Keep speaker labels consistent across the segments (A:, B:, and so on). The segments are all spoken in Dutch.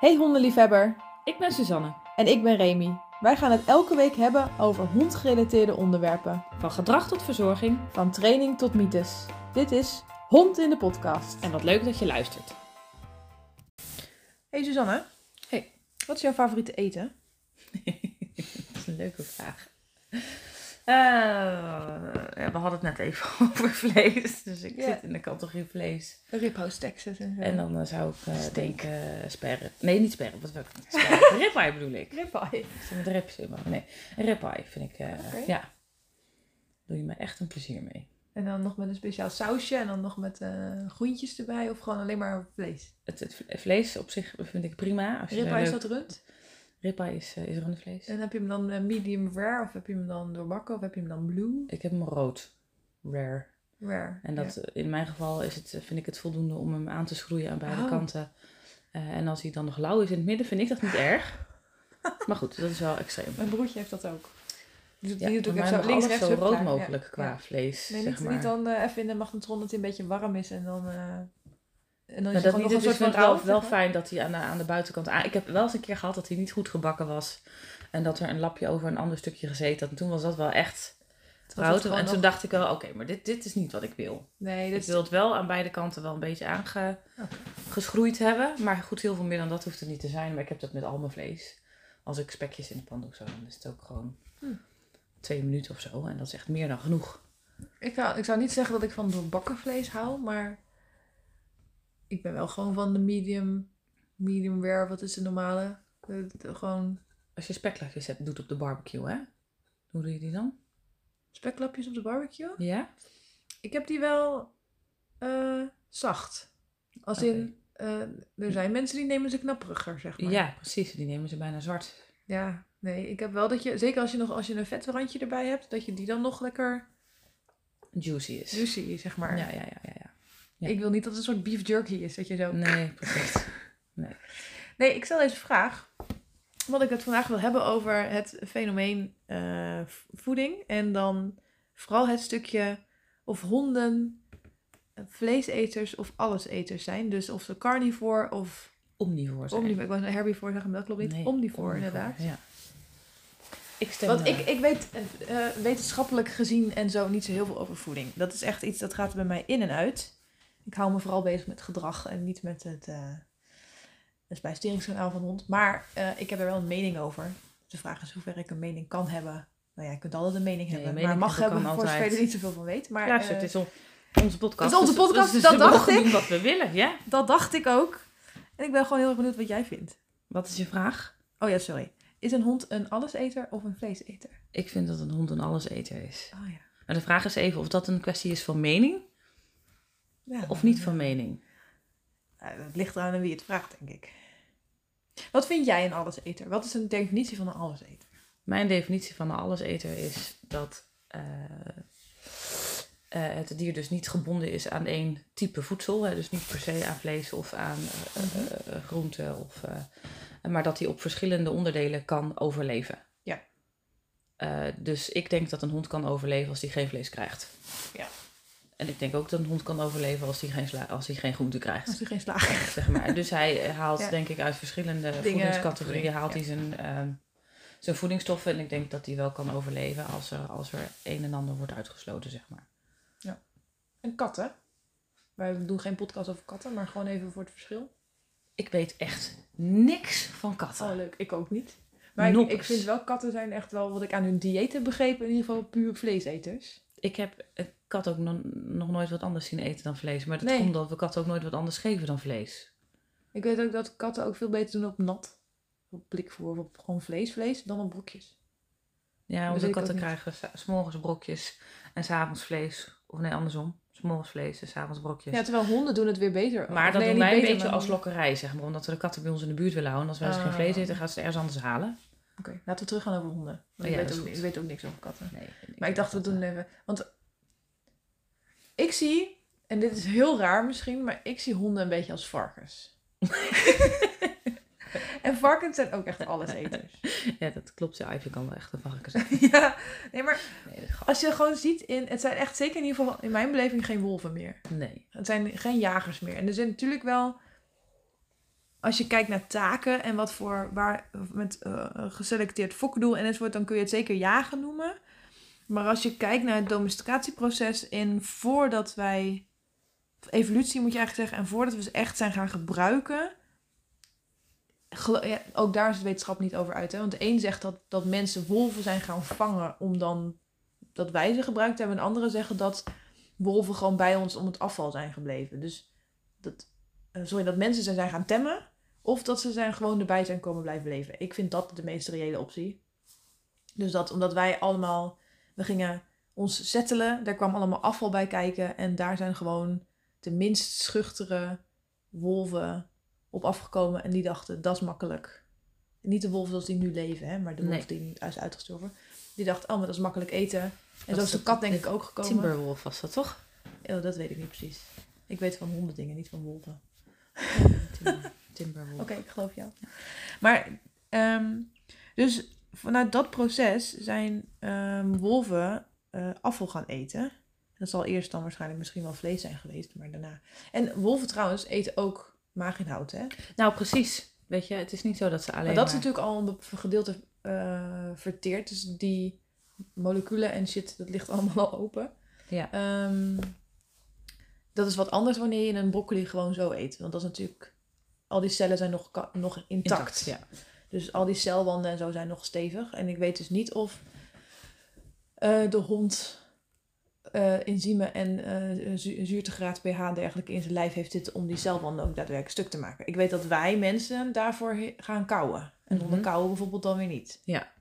A: Hey hondenliefhebber,
B: Ik ben Suzanne.
A: en ik ben Remy. Wij gaan het elke week hebben over hondgerelateerde onderwerpen.
B: Van gedrag tot verzorging.
A: Van training tot mythes. Dit is Hond in de podcast.
B: En wat leuk dat je luistert.
A: Hey Suzanne.
B: Hey.
A: Wat is jouw favoriete eten?
B: dat is een leuke vraag. Eh, ja, we hadden het net even over vlees. Dus ik zit in de categorie vlees.
A: Ribhouse Texas en zo.
B: En dan eh, zou ik eh, denken sperren. Nee, niet sperren. Wat wil ik? Sperren. Ribeye bedoel ik.
A: ribeye.
B: Met rips in maar Nee, ribeye vind ik... Ja. Doe je me echt een plezier mee.
A: En dan nog met een speciaal sausje en dan nog met groentjes erbij of gewoon alleen maar vlees.
B: Het, het vle- vlees op zich vind ik prima. Als je
A: Ribeye is dat rund?
B: Ribeye is, eh, is rundvlees.
A: En heb je hem dan eh, medium rare of heb je hem dan doorbakken of heb je hem dan blue?
B: Ik heb hem rood. Rare.
A: Rare.
B: En dat,
A: Ja.
B: in mijn geval is het, eh, vind ik het voldoende om hem aan te schroeien aan beide
A: Oh.
B: kanten. En als hij dan nog lauw is in het midden, vind ik dat niet erg. Maar goed, dat is wel extreem.
A: Mijn broertje heeft dat ook. Die doet,
B: Ja,
A: die doet
B: bij
A: ook zo links, rechts,
B: zo rood.
A: Ja,
B: mogelijk qua vlees,
A: Nee,
B: zeg
A: niet,
B: maar.
A: niet dan even in de magnetron dat hij een beetje warm is en dan... en dan is het
B: dat niet,
A: een
B: dus
A: soort
B: ik
A: van
B: wel, wel fijn dat hij aan de, aan de buitenkant... ik heb wel eens een keer gehad dat hij niet goed gebakken was. En dat er een lapje over een ander stukje gezeten had. En toen was dat wel echt
A: gewoon
B: En toen
A: nog-
B: dacht ik wel, oké, maar dit, dit is niet wat ik wil.
A: Nee,
B: Ik
A: dit is...
B: wil het wel aan beide kanten wel een beetje aangeschroeid hebben. Maar goed, heel veel meer dan dat hoeft het niet te zijn. Maar ik heb dat met al mijn vlees. Als ik spekjes in de pan doe, zo, dan is het ook gewoon
A: Hm.
B: twee minuten of zo. En dat is echt meer dan genoeg.
A: Ik, zou, ik zou niet zeggen dat ik van doorbakken vlees hou, maar ik ben wel gewoon van de medium, medium rare, wat is de normale? De- de- gewoon
B: Als je speklapjes hebt, doet op de barbecue, hè? Hoe doe je die dan?
A: speklapjes op de barbecue.
B: Ja?
A: Ik heb die wel eh, zacht. Als in, eh, er zijn mensen die nemen ze knapperiger, zeg maar.
B: Ja, precies. Die nemen ze bijna zwart.
A: Ja, nee, ik heb wel dat je, zeker als je nog als je een vetrandje erbij hebt, dat je die dan nog lekker
B: Juicy is.
A: juicy, zeg maar.
B: Ja, ja, ja, ja. Ja.
A: Ik wil niet dat het een soort beef jerky is, dat je zo...
B: Nee, precies.
A: Nee, ik stel deze vraag. Want ik het vandaag wil hebben over het fenomeen eh, voeding. En dan vooral het stukje of honden eh, vleeseters of alleseters zijn. Dus of ze carnivore of
B: Omnivore zijn.
A: omnivore. Ik was een herbivore zeggen, maar dat klopt niet.
B: Nee,
A: omnivore, inderdaad.
B: Ja. Ik stem...
A: Want ik, ik weet eh, wetenschappelijk gezien en zo niet zo heel veel over voeding. Dat is echt iets dat gaat bij mij in en uit. Ik hou me vooral bezig met gedrag en niet met het eh het spijsverteringskanaal van de hond. Maar eh, ik heb er wel een mening over. De vraag is hoever ik een mening kan hebben. Nou ja, je kunt altijd een mening
B: Nee,
A: hebben. maar mag
B: hebben
A: voor zover je er niet zoveel van weet. Maar eh,
B: het is on- onze podcast.
A: het is onze
B: dus-
A: podcast,
B: dus
A: dat dacht ik.
B: wat we willen, ja?
A: dat dacht ik ook. En ik ben gewoon heel erg benieuwd wat jij vindt.
B: Wat is je vraag?
A: Oh ja, sorry. Is een hond een alleseter of een vleeseter?
B: Ik vind dat een hond een alleseter is.
A: Oh ja.
B: Maar de vraag is even of dat een kwestie is van mening
A: ja
B: of niet van mening.
A: Ja, dat ligt eraan aan wie het vraagt, denk ik. Wat vind jij een alleseter? Wat is een definitie van een alleseter?
B: Mijn definitie van een alleseter is dat eh, eh, het dier dus niet gebonden is aan één type voedsel. Hè, dus niet per se aan vlees of aan eh, groenten. Of, maar dat hij op verschillende onderdelen kan overleven.
A: Ja.
B: Dus ik denk dat een hond kan overleven als hij geen vlees krijgt.
A: Ja.
B: En ik denk ook dat een hond kan overleven als hij geen, sla- als hij geen groente krijgt.
A: Als hij geen slager
B: zeg maar. Dus hij haalt,
A: Ja.
B: denk ik, uit verschillende
A: Dingen,
B: voedingscategorieën haalt
A: ja.
B: hij zijn, ehm, zijn voedingsstoffen. En ik denk dat hij wel kan overleven als er, als er een en ander wordt uitgesloten, zeg maar.
A: En katten? Wij doen geen podcast over katten, maar gewoon even voor het verschil.
B: Ik weet echt niks van katten.
A: Oh, leuk. Ik ook niet. Maar ik, ik vind wel, katten zijn echt wel, wat ik aan hun dieet heb begrepen, in ieder geval puur vleeseters.
B: Ik heb kat ook nog, nog nooit wat anders zien eten dan vlees. Maar dat
A: Nee.
B: komt omdat we katten ook nooit wat anders geven dan vlees.
A: Ik weet ook dat katten ook veel beter doen op nat. Op blikvoer of op gewoon vleesvlees dan op broekjes.
B: Ja, onze katten krijgen s- 's morgens brokjes en s'avonds vlees. Of nee, andersom. 's morgens vlees en s'avonds brokjes.
A: Ja, terwijl honden doen het weer beter.
B: Maar dat
A: nee,
B: doen wij een beetje
A: maar
B: als lokkerij, zeg maar. Omdat we de katten bij ons in de buurt willen houden. En als wij dus geen
A: Ah.
B: vlees eten, gaan ze ergens anders halen.
A: Oké, laten we terug gaan over honden. Want
B: Oh
A: ik, weet ook, ik weet ook niks over katten.
B: Nee.
A: Maar ik dacht, we doen even... Want ik zie, en dit is heel raar misschien, maar ik zie honden een beetje als varkens. en varkens zijn ook echt alleseters.
B: Ja, dat klopt. Ja, Ivy kan wel echt een varken zijn.
A: ja, nee, maar
B: Nee,
A: als je gewoon ziet, in, het zijn echt zeker in ieder geval in mijn beleving geen wolven meer.
B: nee.
A: Het zijn geen jagers meer. En er zijn natuurlijk wel als je kijkt naar taken en wat voor waar met eh, geselecteerd fokdoel enzovoort, dan kun je het zeker jagen noemen. Maar als je kijkt naar het domesticatieproces in voordat wij evolutie moet je eigenlijk zeggen, en voordat we ze echt zijn gaan gebruiken, ook daar is het wetenschap niet over uit. Hè? Want de een zegt dat, dat mensen wolven zijn gaan vangen om dan dat wij ze gebruikt hebben. En anderen zeggen dat wolven gewoon bij ons om het afval zijn gebleven. Dus dat, eh, sorry, dat mensen ze zijn gaan temmen. Of dat ze zijn gewoon erbij zijn komen blijven leven. Ik vind dat de meest reële optie. Dus dat omdat wij allemaal, we gingen ons settelen, daar kwam allemaal afval bij kijken. En daar zijn gewoon de minst schuchtere wolven op afgekomen. En die dachten, dat is makkelijk. Niet de wolven zoals die nu leven, hè, maar de wolf
B: Nee.
A: die is uitgestorven. Die dacht, oh, maar dat is makkelijk eten. En
B: Dat
A: zo
B: is
A: de kat denk
B: de
A: ik ook gekomen.
B: Timberwolf was dat toch?
A: Oh, dat weet ik niet precies. Ik weet van honden dingen, niet van wolven.
B: Timber, Timberwolf.
A: Oké, ik geloof jou. Maar, ehm, dus vanuit dat proces zijn ehm, wolven eh, afval gaan eten. Dat zal eerst dan waarschijnlijk misschien wel vlees zijn geweest, maar daarna. En wolven trouwens eten ook maaginhoud, hè?
B: Nou, precies. Weet je, het is niet zo dat ze alleen
A: Maar dat is natuurlijk al een gedeelte eh, verteerd. Dus die moleculen en shit, dat ligt allemaal al open.
B: Ja.
A: Ehm, dat is wat anders wanneer je een broccoli gewoon zo eet. Want dat is natuurlijk... Al die cellen zijn nog, nog intact.
B: Ja.
A: Dus al die celwanden en zo zijn nog stevig. En ik weet dus niet of eh, de hond eh, enzymen en eh, zu zuurtegraad pH en dergelijke in zijn lijf heeft zitten om die celwanden ook daadwerkelijk stuk te maken. Ik weet dat wij mensen daarvoor gaan kauwen. En honden
B: Mhm.
A: kauwen bijvoorbeeld dan weer niet.
B: Ja.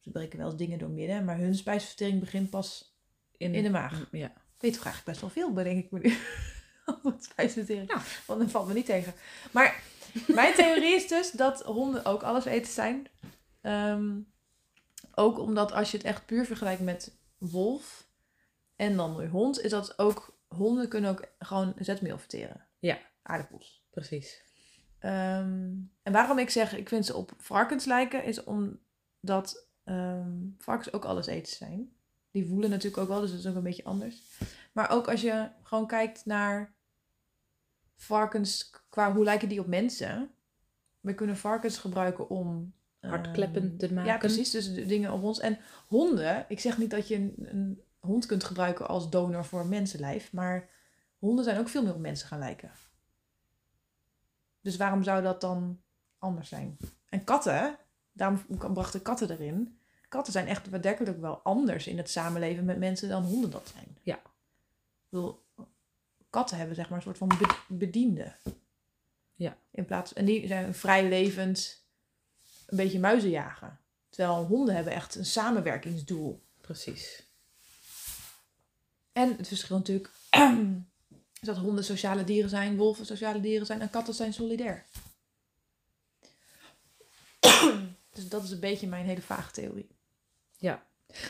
A: Ze breken wel eens dingen door midden, maar hun spijsvertering begint pas in de maag.
B: Ja.
A: Weet toch eigenlijk best wel veel, bedenk ik me nu. Over spijsvertering.
B: Ja.
A: Want dat valt me niet tegen. Maar mijn theorie is dus dat honden ook alles eten zijn. Ehm, ook omdat als je het echt puur vergelijkt met wolf en dan weer hond, is dat ook honden kunnen ook gewoon zetmeel verteren.
B: Ja.
A: Aardappels.
B: Precies.
A: Ehm, en waarom ik zeg ik vind ze op varkens lijken, is omdat ehm, varkens ook alles eten zijn. Die voelen natuurlijk ook wel, dus dat is ook een beetje anders. Maar ook als je gewoon kijkt naar varkens, qua hoe lijken die op mensen. We kunnen varkens gebruiken om... ehm,
B: Hartkleppen te maken.
A: Ja, precies. Dus de dingen op ons. En honden, ik zeg niet dat je een, een hond kunt gebruiken als donor voor een mensenlijf. Maar honden zijn ook veel meer op mensen gaan lijken. Dus waarom zou dat dan anders zijn? En katten, daarom bracht ik katten erin. Katten zijn echt werkelijk wel anders in het samenleven met mensen dan honden dat zijn.
B: Ja.
A: Ik bedoel, katten hebben zeg maar een soort van be- bediende.
B: Ja.
A: In plaats, en die zijn vrij levend een beetje muizen jagen. Terwijl honden hebben echt een samenwerkingsdoel.
B: Precies.
A: En het verschil natuurlijk is dat honden sociale dieren zijn, wolven sociale dieren zijn en katten zijn solidair. dus dat is een beetje mijn hele vage theorie.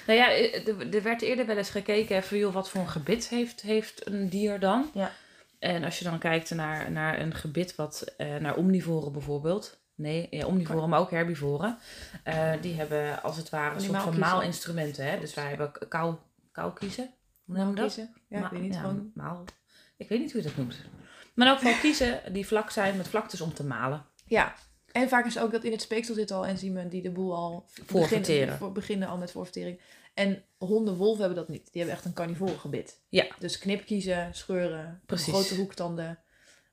B: Nou ja, eh, er er werd eerder wel eens gekeken van joh, wat voor een gebit heeft, heeft een dier dan.
A: Ja.
B: En als je dan kijkt naar, naar een gebit wat, eh, naar omnivoren bijvoorbeeld. Nee, ja, omnivoren, maar ook herbivoren. eh, die hebben als het ware een soort van maalinstrumenten. Hè? Dus wij hebben kou, kou kiezen. Hoe noem je dat?
A: kiezen? Ja,
B: Ma-
A: ik weet niet.
B: ja,
A: gewoon...
B: maal. Ik weet niet hoe je dat noemt. Maar ook wel kiezen die vlak zijn met vlaktes om te malen.
A: Ja. En vaak is ook dat in het speeksel zitten al enzymen die de boel al beginnen, voor, beginnen al met voorvertering. En honden, wolven hebben dat niet. Die hebben echt een carnivore gebit.
B: Ja.
A: Dus knipkiezen, scheuren,
B: Precies.
A: grote hoektanden.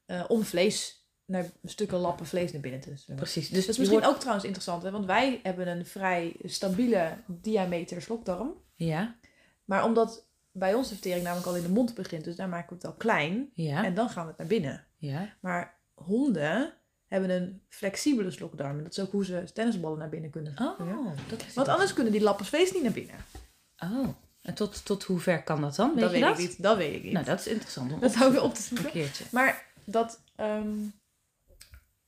A: eh, om vlees, naar stukken lappen vlees naar binnen te.
B: Precies. Dus
A: Dat is misschien ook trouwens interessant, hè? want wij hebben een vrij stabiele diameter slokdarm.
B: Ja,
A: Maar omdat bij ons de vertering namelijk al in de mond begint, dus daar maken we het al klein
B: ja,
A: en dan gaan we het naar binnen.
B: ja.
A: Maar honden hebben een flexibele slokdarm. En dat is ook hoe ze tennisballen naar binnen kunnen
B: Oh, dat is
A: Want anders kunnen die lappen vlees niet naar binnen.
B: Oh, en tot, tot hoe ver kan dat dan? Weet
A: dat weet
B: dat?
A: ik niet. Dat weet ik niet.
B: Nou, dat is interessant om
A: dat
B: op
A: houden we
B: te
A: op te
B: zoeken.
A: zoeken.
B: Een keertje.
A: Maar dat, ehm,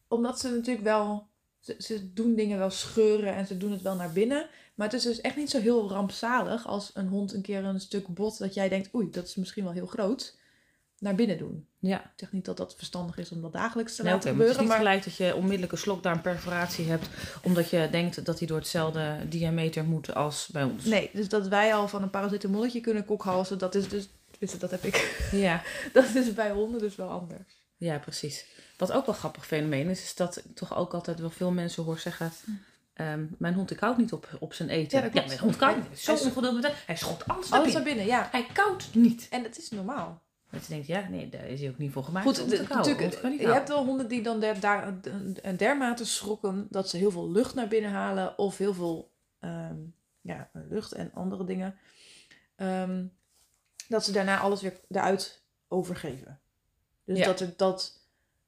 A: omdat ze natuurlijk wel, ze, ze doen dingen wel scheuren en ze doen het wel naar binnen. Maar het is dus echt niet zo heel rampzalig als een hond een keer een stuk bot dat jij denkt, oei, dat is misschien wel heel groot, naar binnen doen.
B: Ja,
A: Ik zeg niet dat dat verstandig is om dat dagelijks te
B: nee,
A: laten
B: oké, maar het is
A: gebeuren.
B: niet
A: Maar
B: gelijk dat je onmiddellijk een slokdarmperforatie hebt, omdat je denkt dat hij door hetzelfde diameter moet als bij ons.
A: nee, dus dat wij al van een paracetamolletje kunnen kokhalzen, dat is dus, dat heb ik,
B: Ja,
A: dat is bij honden dus wel anders.
B: ja, precies. Wat ook wel een grappig fenomeen is, is dat ik toch ook altijd wel veel mensen hoor zeggen... ehm, mijn hond, ik houdt niet op, op zijn eten.
A: Ja, dat klopt.
B: mijn hond koudt niet. Hij is Zo ongeduldig. Hij naar
A: Alles naar
B: binnen.
A: binnen, ja.
B: Hij koudt niet.
A: En dat is normaal.
B: Dat je denkt, ja, nee, daar is hij ook niet voor gemaakt
A: Goed, de- natuurlijk, je hebt wel honden die dan der, daar, der- dermate schrokken dat ze heel veel lucht naar binnen halen of heel veel ehm, ja, lucht en andere dingen. Ehm, dat ze daarna alles weer eruit overgeven. Dus
B: Ja.
A: dat, dat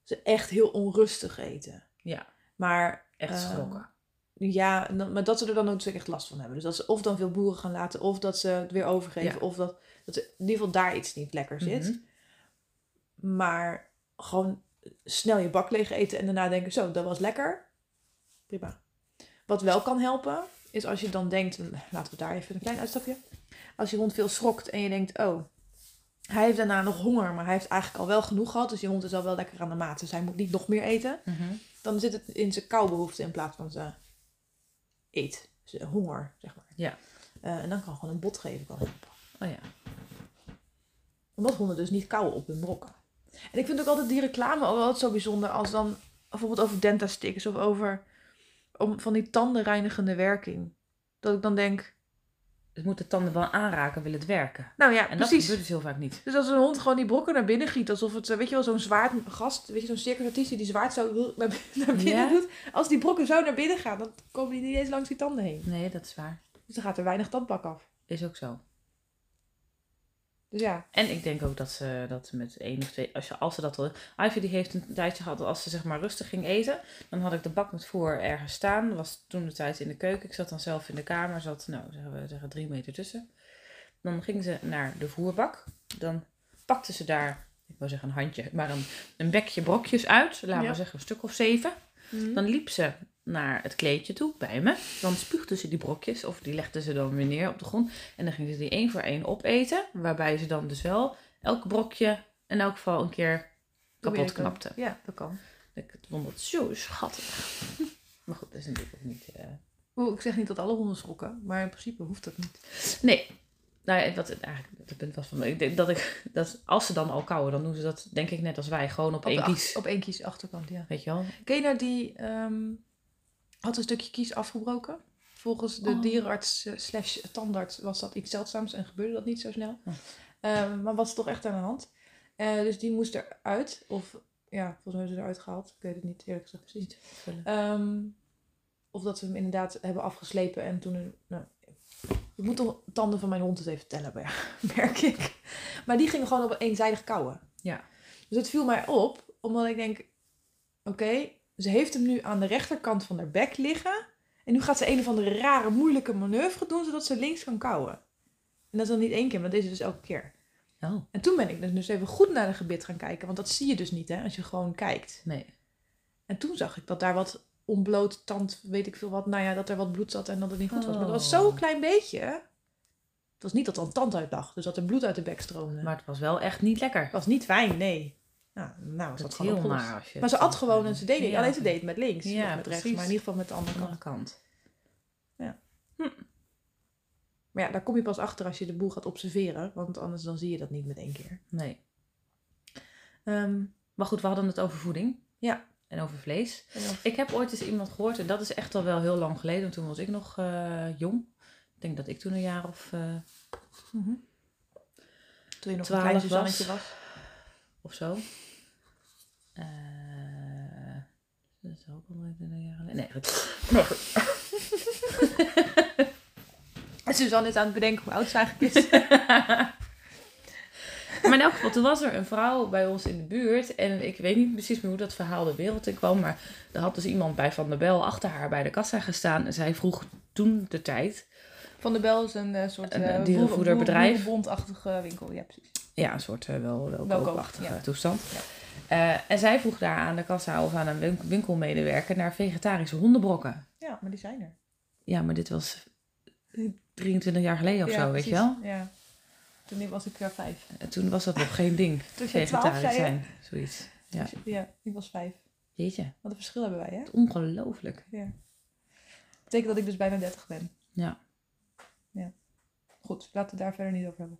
A: ze echt heel onrustig eten.
B: Ja,
A: Maar
B: echt
A: eh,
B: schrokken.
A: ja, maar dat ze er dan ook echt last van hebben. Dus dat ze of dan veel boeren gaan laten, of dat ze het weer overgeven,
B: Ja.
A: of dat, dat in ieder geval daar iets niet lekker zit.
B: Mhm.
A: Maar gewoon snel je bak leeg eten en daarna denken, zo, dat was lekker. Prima. Wat wel kan helpen, is als je dan denkt, laten we daar even een klein uitstapje. Als je hond veel schrokt en je denkt, oh, hij heeft daarna nog honger, maar hij heeft eigenlijk al wel genoeg gehad. Dus je hond is al wel lekker aan de maat, dus hij moet niet nog meer eten.
B: Mhm.
A: Dan zit het in zijn kauwbehoefte in plaats van zijn eet. Zijn honger, zeg maar.
B: Ja.
A: Eh, en dan kan gewoon een bot geven kan helpen.
B: Oh ja.
A: Omdat honden dus niet kauwen op hun brokken. En ik vind ook altijd die reclame ook altijd zo bijzonder als dan bijvoorbeeld over dentastics of over om, van die tandenreinigende werking. Dat ik dan denk,
B: Het moet de tanden wel aanraken, wil het werken.
A: nou ja,
B: En dat
A: precies.
B: gebeurt dus heel vaak niet.
A: Dus als een hond gewoon die brokken naar binnen giet, alsof het, eh, weet je wel, zo'n zwaard gast, weet je, zo'n circus die zwaard zo naar, naar binnen
B: Ja?
A: doet. Als die brokken zo naar binnen gaan, dan komen die niet eens langs die tanden heen.
B: Nee, dat is waar.
A: Dus dan gaat er weinig tandbak af.
B: Is ook zo.
A: Dus ja,
B: En ik denk ook dat ze dat met één of twee, als, je, als ze dat al. Ivy die heeft een tijdje gehad, als ze zeg maar rustig ging eten, dan had ik de bak met voer ergens staan. Was toen de tijd in de keuken. Ik zat dan zelf in de kamer, zat, nou zeggen we zeggen drie meter tussen. Dan ging ze naar de voerbak. Dan pakte ze daar, ik wou zeggen een handje, maar een, een bekje brokjes uit. Laten
A: Ja.
B: we zeggen een stuk of zeven.
A: Mhm.
B: Dan liep ze naar het kleedje toe bij me. Dan spuugde ze die brokjes of die legde ze dan weer neer op de grond. En dan ging ze die één voor één opeten. Waarbij ze dan dus wel elk brokje in elk geval een keer kapot knapte.
A: Ja, dat kan.
B: Ik vond dat zo schattig. Maar goed, dat is natuurlijk ook niet... eh,
A: Oeh, ik zeg niet dat alle honden schrokken, maar in principe hoeft dat niet.
B: Nee. Nou ja, wat het eigenlijk het punt was van. Ik denk dat ik... Dat als ze dan al kauwen, dan doen ze dat denk ik net als wij. Gewoon op, één kies.
A: Op één kies achterkant, ja.
B: Weet je wel?
A: Ken je nou die, ehm, had een stukje kies afgebroken? Volgens de
B: Oh.
A: dierenarts eh, slash tandarts was dat iets zeldzaams en gebeurde dat niet zo snel. Ehm, maar was toch echt aan de hand. Eh, dus die moest eruit. Of ja, volgens mij hebben ze eruit gehaald. Ik weet het niet eerlijk gezegd precies. Ehm, of dat ze hem inderdaad hebben afgeslepen en toen... Een, nou, ik moet de tanden van mijn hond eens even tellen, maar ja, merk ik. Maar die gingen gewoon op eenzijdig kauwen.
B: Ja.
A: Dus het viel mij op, omdat ik denk... Oké, ze heeft hem nu aan de rechterkant van haar bek liggen. En nu gaat ze een of andere rare, moeilijke manoeuvre doen, zodat ze links kan kauwen. En dat is dan niet één keer, maar deze dus elke keer.
B: Oh,
A: En toen ben ik dus even goed naar de gebit gaan kijken. Want dat zie je dus niet, hè, als je gewoon kijkt.
B: nee.
A: En toen zag ik dat daar wat ontbloot tand, weet ik veel wat. Nou ja, dat er wat bloed zat en dat het niet goed was. Maar dat was
B: Oh.
A: zo'n klein beetje. Het was niet dat er een tand uit lag. Dus dat er bloed uit de bek stroomde.
B: Maar het was wel echt niet lekker.
A: het was niet fijn, nee. Nou, nou was
B: Dat
A: dat
B: is
A: gewoon
B: heel
A: opgelost.
B: naar als je
A: Maar ze at
B: zo-
A: gewoon en ze deed.
B: Ja.
A: Alleen ze deed het met links,
B: Ja,
A: of met rechts.
B: precies.
A: Maar in ieder geval met de andere
B: Andere
A: kant.
B: kant.
A: Maar ja, daar kom je pas achter als je de boel gaat observeren. Want anders dan zie je dat niet met één keer.
B: Nee.
A: Ehm,
B: Maar goed, we hadden het over voeding.
A: Ja.
B: En over vlees.
A: en
B: Ik heb ooit eens iemand gehoord, en dat is echt al wel heel lang geleden, toen was ik nog eh, jong. Ik denk dat ik toen een jaar of, eh,
A: Mhm. Toen je nog een
B: 12
A: klein
B: was. Of zo. Eh, dat is ook al een jaar geleden. Nee, goed. Nee, goed.
A: Suzanne is aan het bedenken hoe oud ze eigenlijk is.
B: Maar in elk geval, toen was er een vrouw bij ons in de buurt. En ik weet niet precies meer hoe dat verhaal de wereld in kwam. Maar er had dus iemand bij Van der Bel achter haar bij de kassa gestaan. En zij vroeg toen de tijd.
A: Van de Bel is een eh, soort
B: Een,
A: eh,
B: dierenvoederbedrijf.
A: bondachtige winkel, ja precies.
B: Ja, een soort uh, wel, wel
A: Welkoop,
B: koopachtige
A: ja.
B: toestand.
A: Ja.
B: Eh, en zij vroeg daar aan de kassa of aan een win- winkelmedewerker naar vegetarische hondenbrokken.
A: Ja, maar die zijn er.
B: Ja, maar dit was 23 jaar geleden of zo,
A: precies.
B: weet je wel?
A: Ja. Toen was ik jaar vijf.
B: En toen was dat nog geen ding.
A: Toen
B: Vegetarisch zijn, zoiets. Ja.
A: Dus- ja, ik was vijf.
B: Jeetje,
A: Wat een verschil hebben wij, hè?
B: ongelooflijk.
A: Ja. betekent dat ik dus bijna 30 ben.
B: Ja.
A: Ja. Goed, laten we daar verder niet over hebben.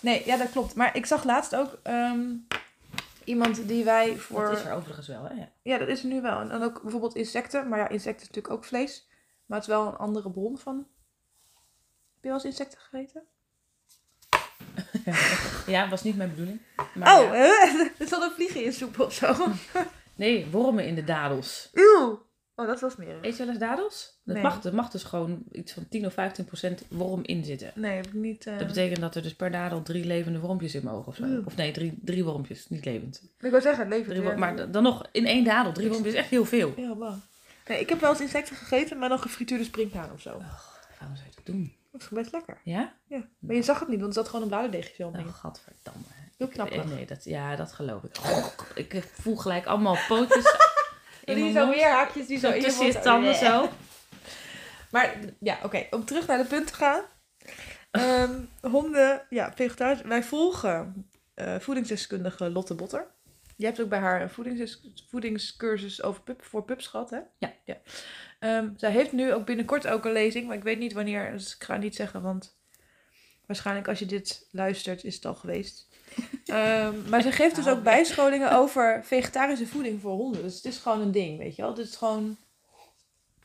A: Nee, ja, dat klopt. Maar ik zag laatst ook ehm, iemand die wij voor...
B: Dat is er overigens wel, hè? Ja.
A: Ja, dat is er nu wel. En dan ook bijvoorbeeld insecten. Maar ja, insecten is natuurlijk ook vlees. Maar het is wel een andere bron van... Heb je wel eens insecten gegeten?
B: ja, was niet mijn bedoeling. Maar
A: oh,
B: ja.
A: er zat een vlieg in soep of zo.
B: Nee, wormen in de dadels.
A: Eeuw. Oh, dat was meer.
B: Eet je wel eens dadels? Dat
A: Nee.
B: mag, er mag dus gewoon iets van 10 of 15 procent worm in zitten.
A: Nee, heb ik niet... eh,
B: Dat betekent dat er dus per dadel drie levende wormpjes in mogen of zo.
A: Oeh.
B: Of nee, drie, drie wormpjes, niet levend.
A: Ik wil zeggen, het levert
B: Drie
A: weer.
B: wor- maar dan nog in één dadel, drie wormpjes is echt heel veel.
A: Ja, wow. Nee, ik heb wel eens insecten gegeten, maar dan gefrituurde springhaan of zo.
B: Waarom zou je dat doen?
A: Dat is best lekker.
B: Ja?
A: Ja. Maar je zag het niet, want er zat gewoon een bladerdeegje omheen.
B: Oh, gadverdamme.
A: Heel
B: Eh,
A: knapperig.
B: Nee, dat, ja, dat geloof ik. Ik eh, voel gelijk allemaal pootjes
A: die zo weer haakjes die zo
B: Zo tussen je tanden zo.
A: Maar ja, oké. Om terug naar de punt te gaan. Ehm, honden, ja, vegetarisch. Wij volgen eh, voedingsdeskundige Lotte Botter. Je hebt ook bij haar een voedingsdes- voedingscursus over pup, voor pups gehad, hè?
B: Ja.
A: ja. Ehm, zij heeft nu ook binnenkort ook een lezing, maar ik weet niet wanneer. Dus ik ga het niet zeggen, want waarschijnlijk als je dit luistert is het al geweest. Ehm, maar ze geeft dus ook bijscholingen over vegetarische voeding voor honden. Dus het is gewoon een ding, weet je wel. Het is gewoon...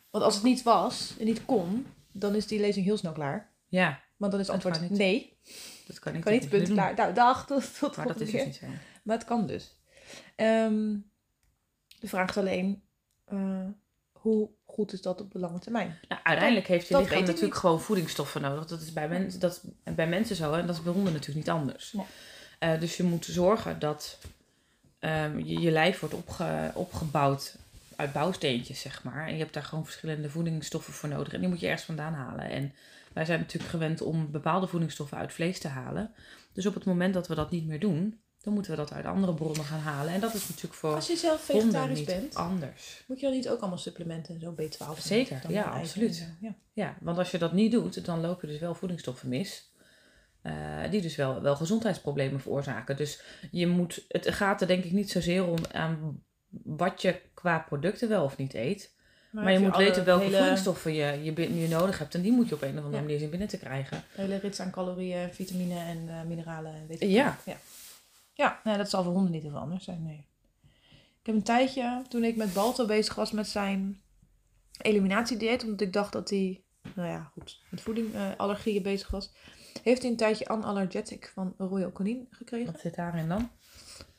A: Want als het niet was en niet kon, dan is die lezing heel snel klaar.
B: Ja,
A: Want dan is het antwoord nee.
B: dat kan niet.
A: Kan niet,
B: dat
A: punt, klaar. Nou, dag, tot, tot
B: Maar dat is dus niet zo.
A: Maar het kan dus. Ehm, de vraag is alleen, eh, hoe goed is dat op de lange termijn?
B: Nou, uiteindelijk heeft je lichaam natuurlijk
A: niet.
B: gewoon voedingsstoffen nodig. Dat is bij, mensen dat is bij mensen zo en dat is bij honden natuurlijk niet anders.
A: Nee.
B: Eh, dus je moet zorgen dat ehm, je, je lijf wordt opge- opgebouwd uit bouwsteentjes, zeg maar. En je hebt daar gewoon verschillende voedingsstoffen voor nodig. En die moet je ergens vandaan halen. En wij zijn natuurlijk gewend om bepaalde voedingsstoffen uit vlees te halen. Dus op het moment dat we dat niet meer doen, dan moeten we dat uit andere bronnen gaan halen. En dat is natuurlijk voor
A: Als je zelf vegetarisch bent,
B: anders.
A: moet je dan niet ook allemaal supplementen en zo B12? en
B: Zeker, ja, absoluut.
A: Ja.
B: Ja, want als je dat niet doet, dan loop je dus wel voedingsstoffen mis. eh, die dus wel, wel gezondheidsproblemen veroorzaken. Dus je moet, het gaat er denk ik niet zozeer om aan wat je qua producten wel of niet eet. Maar, je moet weten welke
A: hele,
B: voedingsstoffen je, je, je nodig hebt. En die moet je op een of andere
A: Ja.
B: manier zien binnen te krijgen.
A: hele rits aan calorieën, vitamine en eh, mineralen. En weet ik
B: Ja.
A: ja. Ja, dat zal voor honden niet heel anders zijn, nee. Ik heb een tijdje, toen ik met Balto bezig was met zijn eliminatiedieet, omdat ik dacht dat hij, nou ja, goed, met voedingallergieën bezig was, heeft hij een tijdje Analergetic van Royal Canin gekregen.
B: Wat zit daarin dan?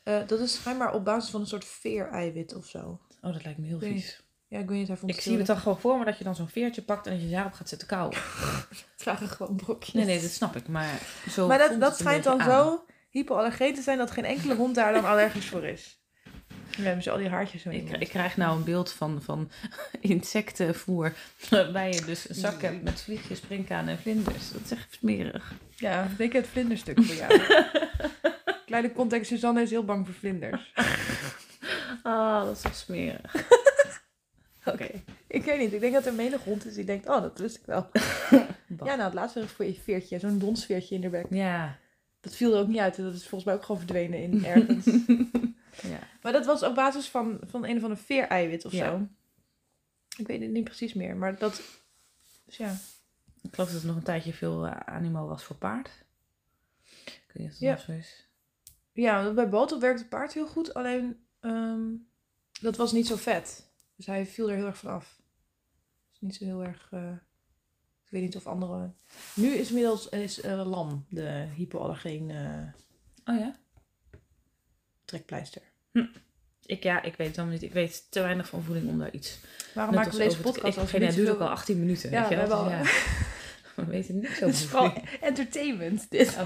A: Eh, dat is schijnbaar op basis van een soort veereiwit of zo.
B: Oh, dat lijkt me heel vies.
A: Ja, ik weet niet, hij vond
B: Ik
A: het
B: zie het dan gewoon voor me dat je dan zo'n veertje pakt en dat je daarop gaat zitten kauwen.
A: Het waren gewoon brokjes.
B: Nee, nee, dat snap ik. Maar, zo
A: Maar dat, dat schijnt dan
B: aan.
A: zo hypoallergeen te zijn dat geen enkele hond daar dan allergisch voor is. Dan hebben ze al die haartjes zo in
B: Ik, ik krijg nou een beeld van, van insectenvoer. Waarbij je dus een zak hebt met vliegjes, springkanen en vlinders. Dat is echt smerig.
A: Ja, ik denk het vlinderstuk voor jou. Kleine context, Suzanne is heel bang voor vlinders.
B: Ah, dat is toch smerig.
A: Oké. Ik weet niet, ik denk dat er menig hond is die denkt, oh, dat wist ik wel. Ja, nou, het laatste voor je veertje, zo'n donsveertje in de bek.
B: Ja.
A: Dat viel er ook niet uit, dat is volgens mij ook gewoon verdwenen in ergens.
B: ja.
A: maar dat was op basis van, van een of andere veereiwit of
B: Ja.
A: zo. Ik weet het niet precies meer, maar dat... Dus ja,
B: Ik geloof dat er nog een tijdje veel eh, animo was voor paard. Ik weet niet of dat
A: Ja.
B: zo is.
A: Ja, bij Botel werkt het paard heel goed, alleen ehm, dat was niet zo vet. Dus hij viel er heel erg van af. Dus niet zo heel erg. eh, ik weet niet of andere. Nu is inmiddels is, eh, lam de hypoallergeen eh,
B: Oh ja?
A: trekpleister.
B: Ik, ja, ik weet het helemaal niet. Ik weet te weinig van voeding om daar iets.
A: Waarom maken we deze podcast
B: Ik
A: als
B: het duurt ook al 18 minuten.
A: Ja,
B: weet je
A: we
B: wel?
A: al-
B: ja. We weten niks
A: Het
B: over
A: is vooral
B: voeding.
A: entertainment dit.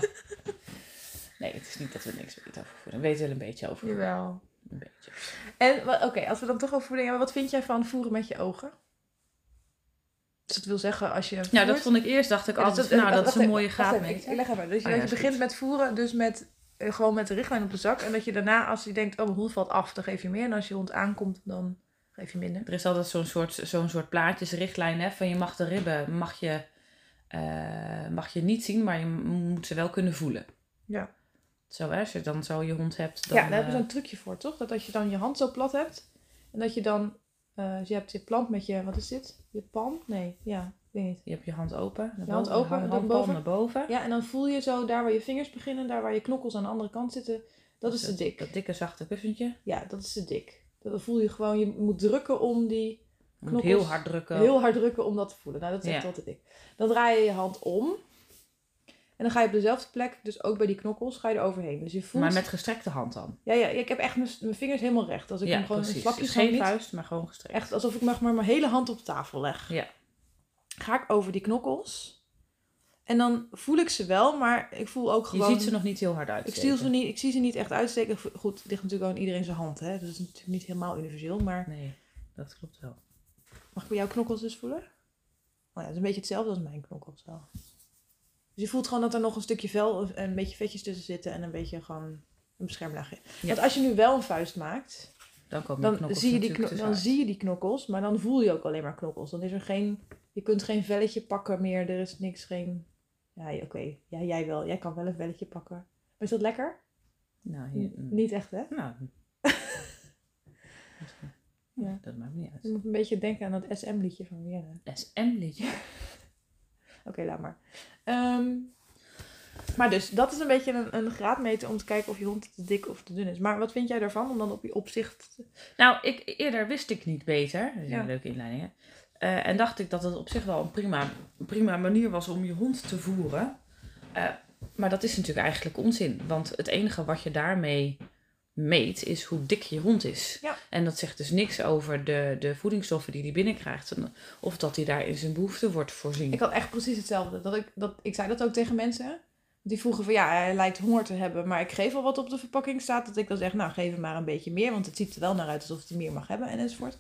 B: Nee, het is niet dat we niks weten over voeding. We weten wel een beetje over voeding.
A: Jawel.
B: Een beetje.
A: En oké, als we dan toch over voeding hebben, wat vind jij van voeren met je ogen? Dus dat wil zeggen als je.
B: Nou, dat vond ik eerst, dacht ik
A: Ja,
B: altijd,
A: dat-
B: nou, dat is een mooie graadmeter.
A: ik leg even. Dus je,
B: Oh ja,
A: je begint
B: goed.
A: met voeren, dus met, eh, gewoon met de richtlijn op de zak. En dat je daarna, als je denkt, oh, mijn hond valt af, dan geef je meer. En als je hond aankomt, dan geef je minder.
B: Er is altijd zo'n soort, zo'n soort plaatjesrichtlijn, hè, van je mag de ribben, mag je, eh, mag je niet zien, maar je moet ze wel kunnen voelen.
A: Ja.
B: Zo, hè, als je dan zo je hond hebt, dan...
A: ja, daar hebben we
B: eh,
A: zo'n trucje voor, toch? Dat als je dan je hand zo plat hebt. En dat je dan, eh, dus je hebt je plant met je, wat is dit? Je palm? Nee, ja, ik weet niet.
B: Je hebt je hand open,
A: Je hand open,
B: hand- handpalm
A: boven.
B: naar boven.
A: Ja, en dan voel je zo daar waar je vingers beginnen, daar waar je knokkels aan de andere kant zitten. Dat is te dik.
B: Dat dikke zachte kussentje.
A: Ja, dat is te dik. Dat voel je gewoon, je moet drukken om die
B: moet
A: Knokkels.
B: heel hard drukken.
A: Heel hard drukken om dat te voelen. Nou, dat is echt
B: Ja.
A: wel te dik. Dan draai je je hand om. En dan ga je op dezelfde plek, dus ook bij die knokkels, ga je er overheen. Dus je voelt...
B: Maar met gestrekte hand dan.
A: Ja, ja, ik heb echt mijn, mijn vingers helemaal recht. Als ik
B: ja,
A: hem gewoon
B: precies.
A: vlakjes
B: Dus
A: gewoon
B: geen
A: niet...
B: vuist, maar gewoon gestrekt.
A: Echt alsof ik maar, maar mijn hele hand op tafel leg.
B: Ja.
A: Ga ik over die knokkels. En dan voel ik ze wel, maar ik voel ook
B: Je
A: gewoon...
B: ziet ze nog niet heel hard
A: ik,
B: uitsteken.
A: zie ze niet, ik zie ze niet echt uitsteken. Goed, het ligt natuurlijk in iedereen zijn hand. Hè? Dus het is natuurlijk niet helemaal universeel. Maar
B: Nee, dat klopt wel.
A: mag ik bij jouw knokkels dus voelen? Oh ja, het is een beetje hetzelfde als mijn knokkels wel. Dus je voelt gewoon dat er nog een stukje vel en een beetje vetjes tussen zitten. En een beetje gewoon een beschermlaagje.
B: Ja.
A: Want als je nu wel een vuist maakt,
B: Dan komen
A: dan,
B: knokkels
A: zie je, die
B: natuurlijk
A: kno- dan zie je die knokkels, maar dan voel je ook alleen maar knokkels. Dan is er geen, je kunt geen velletje pakken meer, er is niks, geen... Ja, oké, ja, jij wel. Jij kan wel een velletje pakken. Maar is dat lekker?
B: Nou, hier, mm.
A: Niet echt, hè?
B: Nou.
A: Ja.
B: Dat maakt niet uit.
A: Je moet een beetje denken aan dat SM-liedje van Vienna.
B: SM-liedje.
A: Oké, laat maar. Ehm, maar dus, dat is een beetje een, een graadmeter om te kijken of je hond te dik of te dun is. Maar wat vind jij daarvan? Om dan op je opzicht... te-
B: Nou, ik, eerder wist ik niet beter. Dat is
A: Ja.
B: een leuke inleiding, hè? Eh, en dacht ik dat het op zich wel een prima, prima manier was om je hond te voeren. Eh, maar dat is natuurlijk eigenlijk onzin. Want het enige wat je daarmee meet is hoe dik je hond is.
A: Ja.
B: En dat zegt dus niks over de, de voedingsstoffen die hij binnenkrijgt. en Of dat hij daar in zijn behoefte wordt voorzien.
A: Ik had echt precies hetzelfde. Dat ik, dat, ik zei dat ook tegen mensen. Die vroegen van ja, hij lijkt honger te hebben, maar ik geef al wat op de verpakking staat. Dat ik dan zeg, nou geef hem maar een beetje meer, want het ziet er wel naar uit alsof hij meer mag hebben en enzovoort.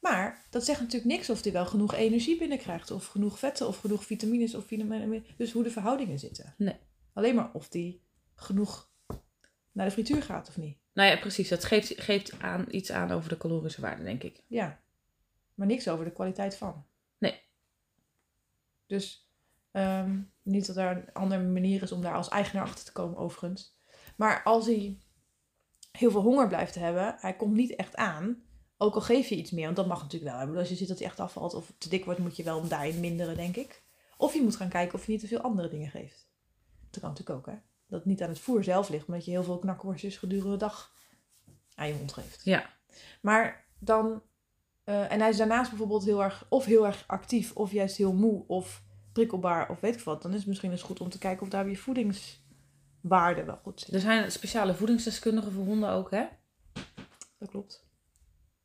A: Maar dat zegt natuurlijk niks of hij wel genoeg energie binnenkrijgt, of genoeg vetten, of genoeg vitamines, of vitamine, dus hoe de verhoudingen zitten.
B: Nee.
A: Alleen maar of die genoeg naar de frituur gaat of niet.
B: Nou ja, precies. Dat geeft, geeft aan, iets aan over de calorische waarde, denk ik.
A: Ja, maar niks over de kwaliteit van.
B: Nee.
A: Dus ehm, niet dat er een andere manier is om daar als eigenaar achter te komen, overigens. Maar als hij heel veel honger blijft hebben, hij komt niet echt aan. Ook al geef je iets meer, want dat mag natuurlijk wel. Bedoel, Als je ziet dat hij echt afvalt of te dik wordt, moet je wel daarin minderen, denk ik. Of je moet gaan kijken of je niet te veel andere dingen geeft. Dat kan natuurlijk ook, hè. Dat niet aan het voer zelf ligt, maar dat je heel veel knakworstjes gedurende de dag aan je hond geeft.
B: Ja.
A: Maar dan, eh, en hij is daarnaast bijvoorbeeld heel erg, of heel erg actief, of juist heel moe, of prikkelbaar, of weet ik wat. Dan is het misschien eens goed om te kijken of daar je voedingswaarde wel goed zit.
B: Er zijn speciale voedingsdeskundigen voor honden ook, hè?
A: Dat klopt.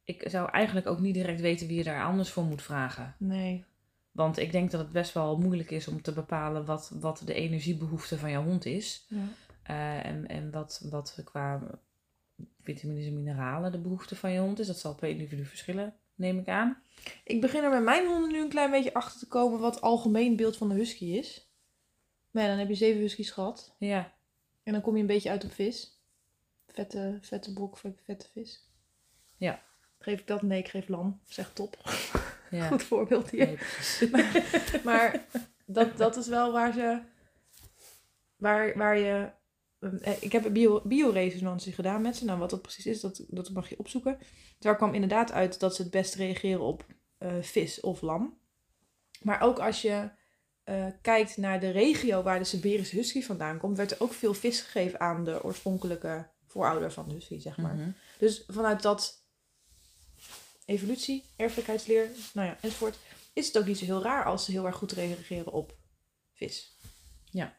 B: Ik zou eigenlijk ook niet direct weten wie je daar anders voor moet vragen.
A: Nee.
B: Want ik denk dat het best wel moeilijk is om te bepalen wat, wat de energiebehoefte van jouw hond is.
A: Ja.
B: Eh, en en wat, wat qua vitamines en mineralen de behoefte van je hond is. Dat zal per individu verschillen, neem ik aan.
A: Ik begin er bij mijn honden nu een klein beetje achter te komen wat het algemeen beeld van de husky is. Maar ja, dan heb je zeven huskies gehad.
B: Ja,
A: En dan kom je een beetje uit op vis. Vette, vette brok, vette vis.
B: Ja.
A: Geef ik dat? Nee, ik geef lam. Zeg top.
B: ja.
A: Goed voorbeeld hier.
B: Nee.
A: Maar dat, dat is wel waar ze. Waar, waar je. eh, Ik heb een bio, bioresonantie gedaan met ze. Nou, wat dat precies is, dat, dat mag je opzoeken. Daar kwam inderdaad uit dat ze het best reageren op eh, vis of lam. Maar ook als je eh, kijkt naar de regio waar de Siberische husky vandaan komt, werd er ook veel vis gegeven aan de oorspronkelijke voorouder van de husky, zeg maar.
B: Mhm.
A: Dus vanuit dat evolutie, erfelijkheidsleer, nou ja, enzovoort, is het ook niet zo heel raar als ze heel erg goed reageren op vis.
B: Ja.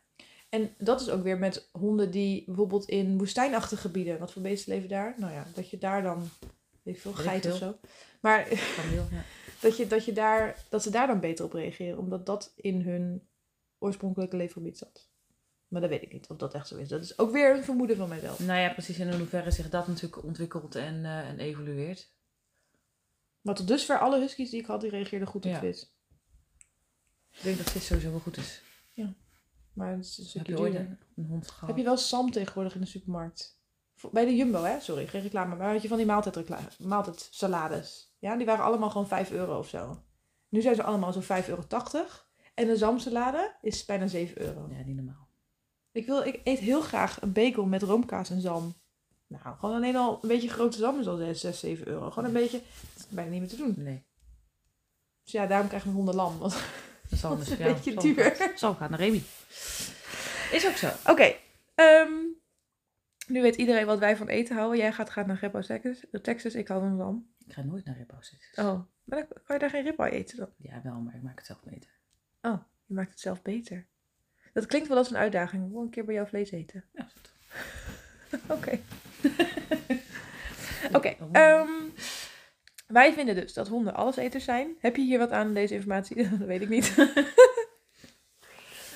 A: En dat is ook weer met honden die bijvoorbeeld in woestijnachtige gebieden, wat voor beesten leven daar? Nou ja, dat je daar dan, weet ik veel, geit of zo. Maar
B: Kameel, ja.
A: dat, je, dat, je daar, dat ze daar dan beter op reageren, omdat dat in hun oorspronkelijke leefgebied zat. Maar dat weet ik niet of dat echt zo is. Dat is ook weer een vermoeden van mijzelf.
B: Nou ja, precies. En in hoeverre zich dat natuurlijk ontwikkelt en, eh, en evolueert.
A: Maar tot dusver, alle huskies die ik had, die reageerden goed op
B: Ja.
A: vis.
B: Ik denk dat vis sowieso wel goed is.
A: Maar het is een
B: Heb
A: stukje
B: je ooit
A: duurder.
B: een, een hond gehad?
A: Heb je wel zalm tegenwoordig in de supermarkt? Voor- Bij de Jumbo, hè? Sorry, geen reclame. Maar had je van die maaltijdreclame, maaltijdsalades. Ja, die waren allemaal gewoon 5 euro of zo. Nu zijn ze allemaal zo 5,80 euro. En een zalmsalade is bijna 7 euro.
B: Ja, niet normaal.
A: Ik, wil, ik eet heel graag een bagel met roomkaas en zalm. Nou, gewoon alleen al een beetje grote zalm is al 6, 6 7 euro. Gewoon een beetje, dat is bijna niet meer te doen.
B: Nee.
A: Dus ja, daarom krijgen we honden lam. Want...
B: Dat
A: is een
B: ja,
A: beetje duur.
B: Zal gaan naar Remy. Is ook zo.
A: Oké, ehm, Nu weet iedereen wat wij van eten houden. Jij gaat gaan naar Repo Texas, Texas. Ik hou van lam.
B: Ik ga nooit naar Ribbo's.
A: Oh, maar dan kan je daar geen ribeye eten dan?
B: Ja, wel, maar ik maak het zelf beter.
A: Oh, je maakt het zelf beter. Dat klinkt wel als een uitdaging. Ik wil een keer bij jou vlees eten.
B: Ja, goed.
A: Oké.
B: Oh.
A: ehm, wij vinden dus dat honden alleseters zijn. Heb je hier wat aan deze informatie? dat weet ik niet.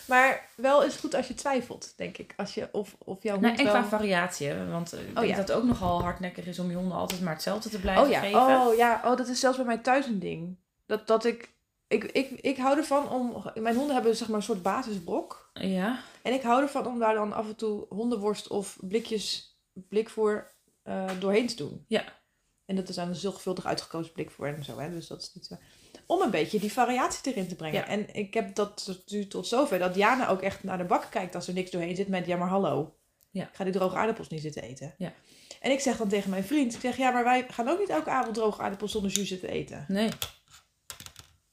A: maar wel is het goed als je twijfelt, denk ik. Als je, of, of jouw hond
B: Nou, en
A: wel...
B: qua variatie, hè, want eh, ik denk
A: ja.
B: dat het ook nogal hardnekkig is om je honden altijd maar hetzelfde te blijven
A: Oh ja.
B: geven.
A: Oh ja, oh, dat is zelfs bij mij thuis een ding. Dat, dat ik, ik, ik, ik hou ervan om... Mijn honden hebben zeg maar een soort basisbrok.
B: Ja,
A: En ik hou ervan om daar dan af en toe hondenworst of blikjes blikvoer eh doorheen te doen.
B: Ja.
A: En dat is dan een zorgvuldig uitgekozen blikvoer en zo. Hè? Dus dat is niet zo... Om een beetje die variatie erin te brengen.
B: Ja.
A: En ik heb dat tot, nu tot zover. Dat Jana ook echt naar de bak kijkt als er niks doorheen zit. Met ja maar hallo.
B: Ja.
A: Ik ga die droge aardappels niet zitten eten.
B: Ja.
A: En ik zeg dan tegen mijn vriend. Ik zeg ja maar wij gaan ook niet elke avond droge aardappels zonder jus zitten eten.
B: nee.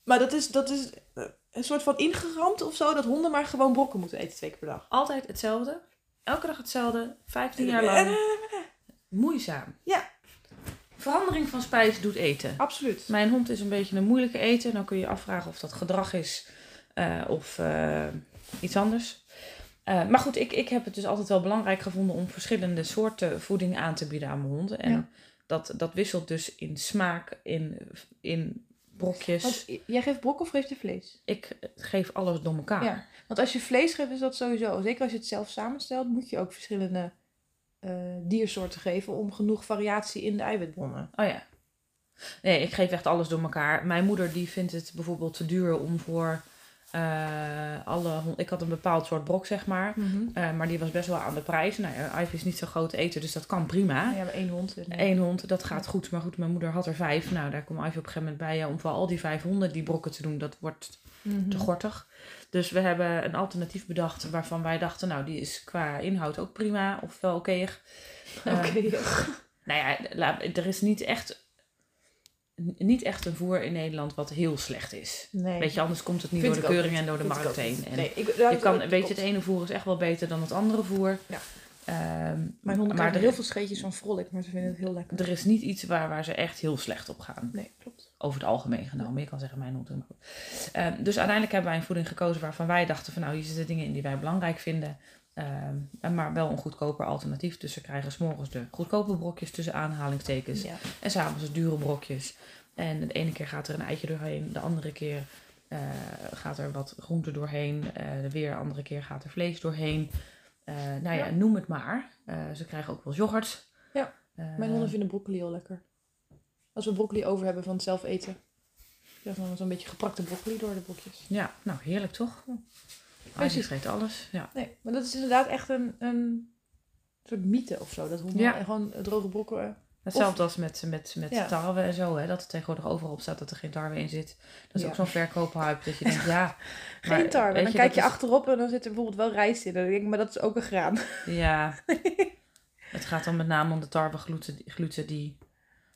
A: Maar dat is, dat is eh, een soort van ingeramd of zo. Dat honden maar gewoon brokken moeten eten twee keer per dag.
B: Altijd hetzelfde. Elke dag hetzelfde. 15 jaar lang. Moeizaam.
A: Ja.
B: Verandering van spijs doet eten.
A: Absoluut.
B: Mijn hond is een beetje een moeilijke eten. Dan kun je je afvragen of dat gedrag is eh, of eh, iets anders. Eh, maar goed, ik, ik heb het dus altijd wel belangrijk gevonden om verschillende soorten voeding aan te bieden aan mijn honden. En
A: Ja.
B: dat, dat wisselt dus in smaak, in, in brokjes.
A: Want jij geeft brok of geef je vlees?
B: Ik geef alles door elkaar.
A: Ja. Want als je vlees geeft, is dat sowieso. Zeker als je het zelf samenstelt, moet je ook verschillende eh, diersoorten geven om genoeg variatie in de eiwitbronnen.
B: Oh ja. Nee, ik geef echt alles door elkaar. Mijn moeder die vindt het bijvoorbeeld te duur om voor eh, alle. Ik had een bepaald soort brok, zeg maar. Eh, maar die was best wel aan de prijs. Nou ja, Ivy is niet zo groot eten, dus dat kan prima.
A: We hebben één hond.
B: Eén hond, dat gaat goed. Maar goed, mijn moeder had er vijf. Nou, daar komt Ivy op een gegeven moment bij. Ja, om voor al die vijf honden die brokken te doen, dat wordt
A: Mhm.
B: te gortig. Dus we hebben een alternatief bedacht waarvan wij dachten... Nou, die is qua inhoud ook prima of wel oké.
A: Oké.
B: Nou ja, er is niet echt, niet echt een voer in Nederland wat heel slecht is.
A: Nee.
B: Weet je, anders komt het niet
A: Vind
B: door de keuring en door de
A: Vind
B: markt heen. En
A: Nee, ik,
B: je kan, weet je, het ene voer is echt wel beter dan het andere voer.
A: Ja.
B: Ehm,
A: Mijn honden
B: maar er,
A: heel veel scheetjes van vrolijk, maar ze vinden het heel lekker.
B: er is niet iets waar, waar ze echt heel slecht op gaan.
A: Nee, klopt.
B: Over het algemeen genomen. Je kan zeggen mijn hond. Ehm, dus uiteindelijk hebben wij een voeding gekozen waarvan wij dachten van nou, hier zitten dingen in die wij belangrijk vinden. En maar wel een goedkoper alternatief. Dus ze krijgen s'morgens de goedkope brokjes tussen aanhalingstekens.
A: Ja.
B: En s'avonds de dure brokjes. En de ene keer gaat er een eitje doorheen. De andere keer eh, gaat er wat groente doorheen. eh, de weer andere keer gaat er vlees doorheen. Eh, nou ja,
A: Ja.
B: noem het maar. Ze krijgen ook wel yoghurt.
A: Ja. Mijn honden vinden broccoli heel lekker. Als we broccoli over hebben van het zelf eten. Ja, dan zo'n beetje geprakte broccoli door de brokjes.
B: Ja, nou heerlijk toch? Ah,
A: Precies.
B: vreet alles. Ja.
A: Nee, maar dat is inderdaad echt een, een soort mythe of zo. Dat honden
B: Ja.
A: en gewoon droge brokken.
B: Hetzelfde als met, met, met
A: Ja.
B: tarwe en zo. Hè, dat er tegenwoordig overal op staat dat er geen tarwe in zit. Dat is
A: Ja.
B: ook zo'n verkoophype. Dat je denkt, ja... maar
A: Geen tarwe.
B: weet
A: Dan
B: je,
A: kijk je
B: is-
A: achterop en dan zit er bijvoorbeeld wel rijst in. En dan denk ik, maar dat is ook een graan.
B: Ja. het gaat dan met name om de tarwegluten gluten die...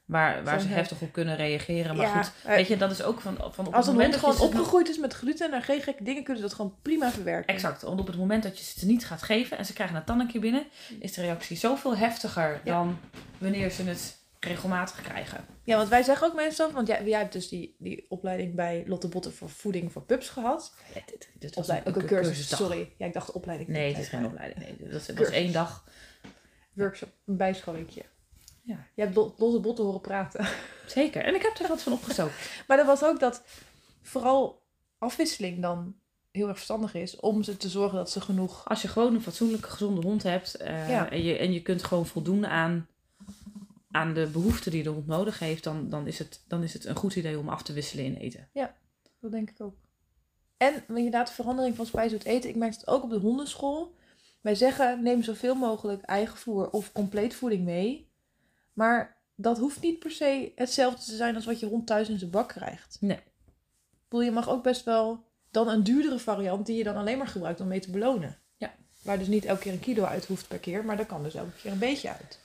B: Waar, waar ze
A: hef-
B: heftig op kunnen reageren. Maar
A: Ja,
B: goed,
A: eh,
B: weet je, dat is ook van, van op
A: Als
B: het
A: een
B: moment
A: gewoon opgegroeid is met gluten en geen gekke dingen, kunnen ze dat gewoon prima verwerken.
B: Exact. Want op het moment dat je ze het niet gaat geven en ze krijgen het dan een keer binnen, is de reactie zoveel heftiger
A: Ja.
B: dan wanneer ze het regelmatig krijgen.
A: Ja, want wij zeggen ook meestal, want jij, jij hebt dus die, die opleiding bij Lotte Botten voor voeding voor pups gehad.
B: Ja, dit, dit was
A: ook een
B: cu-
A: cursus,
B: cursusdag.
A: sorry. Ja, ik dacht opleiding.
B: Nee, het is geen opleiding. Nee, dat was, één dag.
A: Workshop, een bijscholingje.
B: Ja.
A: Je hebt Lo- Lotte Botten horen praten.
B: Zeker. En ik heb er wat van opgestoken.
A: Maar dat was ook dat vooral afwisseling dan heel erg verstandig is om ze te zorgen dat ze genoeg...
B: Als je gewoon een fatsoenlijke, gezonde hond hebt eh,
A: Ja.
B: en, je, en je kunt gewoon voldoen aan, aan de behoeften die de hond nodig heeft, dan, dan, is het, dan is het een goed idee om af te wisselen in eten.
A: Dat denk ik ook. En inderdaad, verandering van spijs uit eten. Ik merk het ook op de hondenschool. Wij zeggen, neem zoveel mogelijk eigen voer of compleet voeding mee. Maar dat hoeft niet per se hetzelfde te zijn als wat je hond thuis in zijn bak krijgt.
B: Nee.
A: Ik bedoel, je mag ook best wel dan een duurdere variant die je dan alleen maar gebruikt om mee te belonen.
B: Ja.
A: Waar dus niet elke keer een kilo uit hoeft per keer, maar daar kan dus elke keer een beetje uit.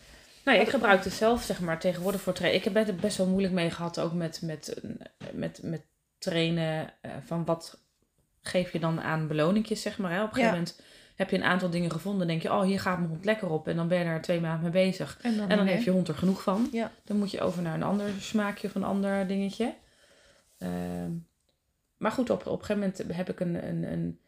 B: Nou ja, ik gebruik het zelf, zeg maar, tegenwoordig voor trainen. Ik heb het best wel moeilijk mee gehad, ook met, met, met, met trainen. eh, van wat geef je dan aan beloningjes, zeg maar. Hè? Op een gegeven
A: Ja.
B: moment heb je een aantal dingen gevonden, denk je, oh, hier gaat mijn hond lekker op. En dan ben je er twee maanden mee bezig.
A: En dan,
B: En dan
A: nee.
B: heeft je hond er genoeg van.
A: Ja.
B: Dan moet je over naar een ander smaakje of een ander dingetje. Ehm, maar goed, op, op een gegeven moment heb ik een, een, een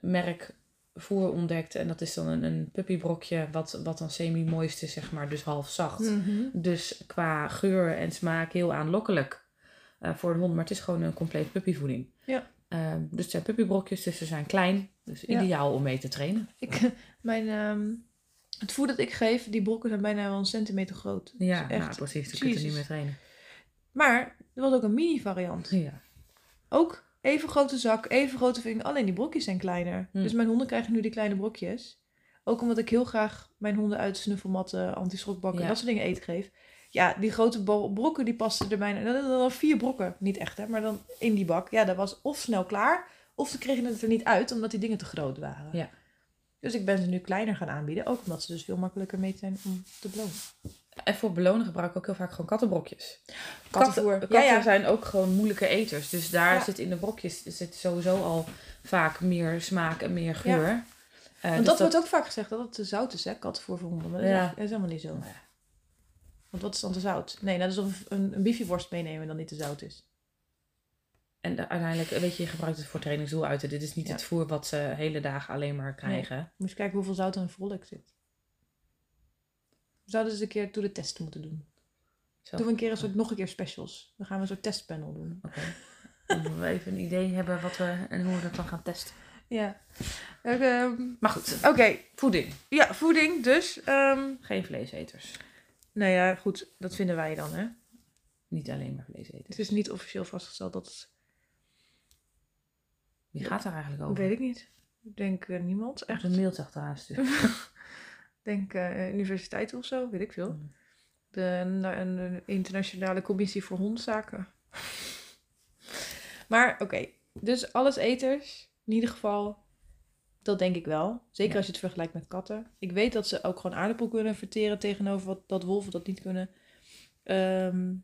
B: merk voer ontdekt. En dat is dan een, een puppybrokje, wat, wat dan semi-moist is, zeg maar. Dus half zacht.
A: Mhm.
B: Dus qua geur en smaak heel aanlokkelijk eh, voor de hond. Maar het is gewoon een compleet puppyvoeding.
A: Ja.
B: Ehm, dus het zijn puppybrokjes, dus ze zijn klein. Dus
A: Ja.
B: ideaal om mee te trainen.
A: Ik, mijn, ehm, het voer dat ik geef, die brokken zijn bijna wel een centimeter groot.
B: Ja,
A: Dus echt.
B: nou, precies. Dan kun je er niet
A: Jezus.
B: mee trainen.
A: Maar er was ook een mini variant.
B: Ja.
A: Ook even grote zak, even grote vinger. Alleen die brokjes zijn kleiner.
B: Hm.
A: Dus mijn honden krijgen nu die kleine brokjes. Ook omdat ik heel graag mijn honden uit snuffelmatten, anti-schokbakken,
B: Ja.
A: dat soort dingen eten geef. Ja, die grote brokken die pasten er bijna. Dan vier brokken. Niet echt hè, maar dan in die bak. Ja, dat was of snel klaar. Of ze kregen het er niet uit omdat die dingen te groot waren.
B: Ja.
A: Dus ik ben ze nu kleiner gaan aanbieden. Ook omdat ze dus veel makkelijker mee zijn om te belonen.
B: En voor belonen gebruik ik ook heel vaak gewoon kattenbrokjes.
A: Kattenvoer.
B: Katten, katten
A: Ja, ja.
B: zijn ook gewoon moeilijke eters. Dus daar
A: Ja.
B: zit in de brokjes zit sowieso al vaak meer smaak en meer geur. Eh,
A: Want
B: dus
A: dat, wordt ook vaak gezegd dat het te zout is, hè, kattenvoer voor honden. Maar dat is, dat helemaal niet zo. Want wat is dan te zout? Nee, dat is of een, een biefieworst meenemen dan niet te zout is.
B: En uiteindelijk, weet je, je gebruikt het voor trainingsdoeluiten. Dit is niet
A: Ja.
B: het voer wat ze hele dagen alleen maar krijgen.
A: Moet je kijken hoeveel zout er in vrolijk zit. We zouden eens een keer door de test moeten doen.
B: Zo.
A: Doen we een keer een soort, nog een keer specials. Dan gaan we een soort testpanel doen.
B: Oké. Dan moeten we even een idee hebben wat we en hoe we dat dan gaan testen.
A: Ja. Ehm,
B: Maar goed,
A: Oké,
B: voeding.
A: ja, voeding dus. ehm
B: Geen vleeseters.
A: nou ja, goed, dat vinden wij dan, hè.
B: Niet alleen maar vleeseters.
A: Het is niet officieel vastgesteld dat het...
B: Wie gaat daar eigenlijk over?
A: Weet ik niet. Ik denk eh, niemand, echt.
B: Een mailtje achteraan sturen.
A: Ik denk eh, universiteit of zo, weet ik veel.
B: Mm.
A: De, internationale commissie voor hondzaken. maar oké, dus alles eters, in ieder geval, dat denk ik wel. Zeker
B: Ja.
A: als je het vergelijkt met katten. Ik weet dat ze ook gewoon aardappel kunnen verteren tegenover wat, dat wolven dat niet kunnen. Ehm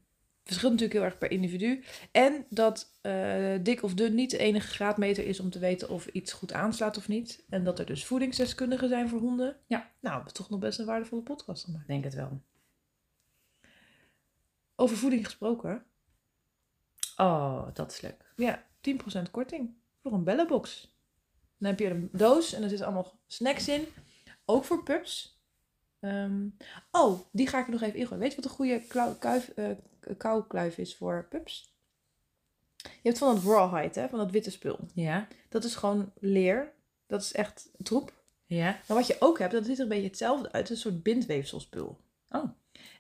A: verschilt natuurlijk heel erg per individu. En dat eh, dik of dun niet de enige graadmeter is om te weten of iets goed aanslaat of niet. En dat er dus voedingsdeskundigen zijn voor honden.
B: Ja.
A: Nou, toch nog best een waardevolle podcast gemaakt.
B: Denk het wel.
A: Over voeding gesproken.
B: Oh, dat is leuk.
A: Ja, 10% korting voor een bellenbox. Dan heb je een doos en er zitten allemaal snacks in. Ook voor pups. Ehm, oh, die ga ik er nog even ingooien. Weet je wat een goede klauw- kuif, eh, koukluif is voor pups? Je hebt van dat rawhide, hè? Van dat witte spul.
B: Ja?
A: Dat is gewoon leer. Dat is echt troep.
B: Ja?
A: Maar wat je ook hebt, dat ziet er een beetje hetzelfde uit. Een soort bindweefselspul.
B: Oh.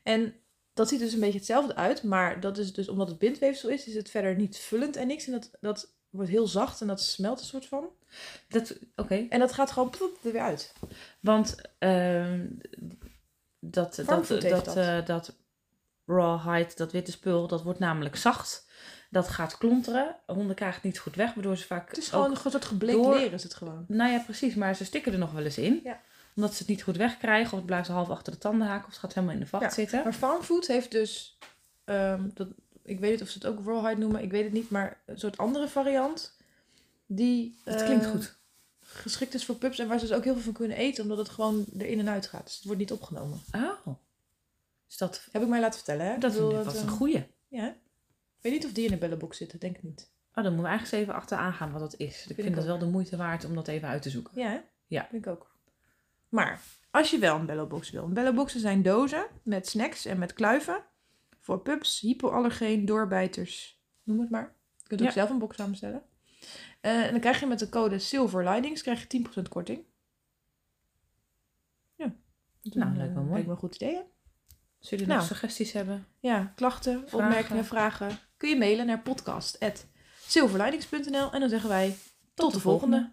A: En dat ziet dus een beetje hetzelfde uit. Maar dat is dus omdat het bindweefsel is, is het verder niet vullend en niks. En dat, dat wordt heel zacht en dat smelt een soort van.
B: Dat, oké.
A: En dat gaat gewoon er weer uit.
B: Want ehm, dat, dat,
A: heeft
B: dat,
A: dat.
B: eh, dat rawhide, dat witte spul, dat wordt namelijk zacht. Dat gaat klonteren. Honden krijgen het niet goed weg, waardoor ze vaak
A: Het is gewoon een soort gebleekt
B: door-
A: leer is het gewoon.
B: Nou ja, precies. Maar ze stikken er nog wel eens in.
A: Ja.
B: Omdat ze het niet goed wegkrijgen. Of het blijft half achter de tanden haken. Of het gaat helemaal in de vacht
A: Ja,
B: zitten.
A: Maar farmfood heeft dus, ehm, dat, ik weet niet of ze het ook rawhide noemen, ik weet het niet, maar een soort andere variant. Die
B: Dat klinkt
A: eh,
B: goed.
A: geschikt is voor pups en waar ze dus ook heel veel van kunnen eten, omdat het gewoon erin en uit gaat. Dus het wordt niet opgenomen.
B: Oh. Dus dat,
A: Heb ik mij laten vertellen, hè?
B: dat, dat is
A: het,
B: een
A: eh,
B: goeie.
A: Ja. Ik weet niet of die in de bellenbox zitten, denk ik niet.
B: Oh, dan moeten we eigenlijk eens even achteraan gaan wat dat is. Ik vind
A: ik
B: dat
A: ook.
B: wel de moeite waard om dat even uit te zoeken.
A: Ja, hè?
B: Ja.
A: Vind ik ook. Maar, als je wel een bellobox wil. Een belloboxen zijn dozen met snacks en met kluiven. Voor pups, hypoallergeen, doorbijters, noem het maar. Je kunt ook
B: Ja.
A: zelf een box samenstellen. Eh, en dan krijg je met de code Silver Linings krijg je 10% korting. Ja. Dat
B: Nou, lijkt me
A: eh,
B: mooi.
A: Lijkt me een goed idee, hè?
B: Zullen jullie
A: Nou.
B: nog suggesties hebben?
A: Ja, klachten,
B: Vragen.
A: opmerkingen, vragen. Kun je mailen naar podcast.silverlinings.nl en dan zeggen wij tot, de volgende.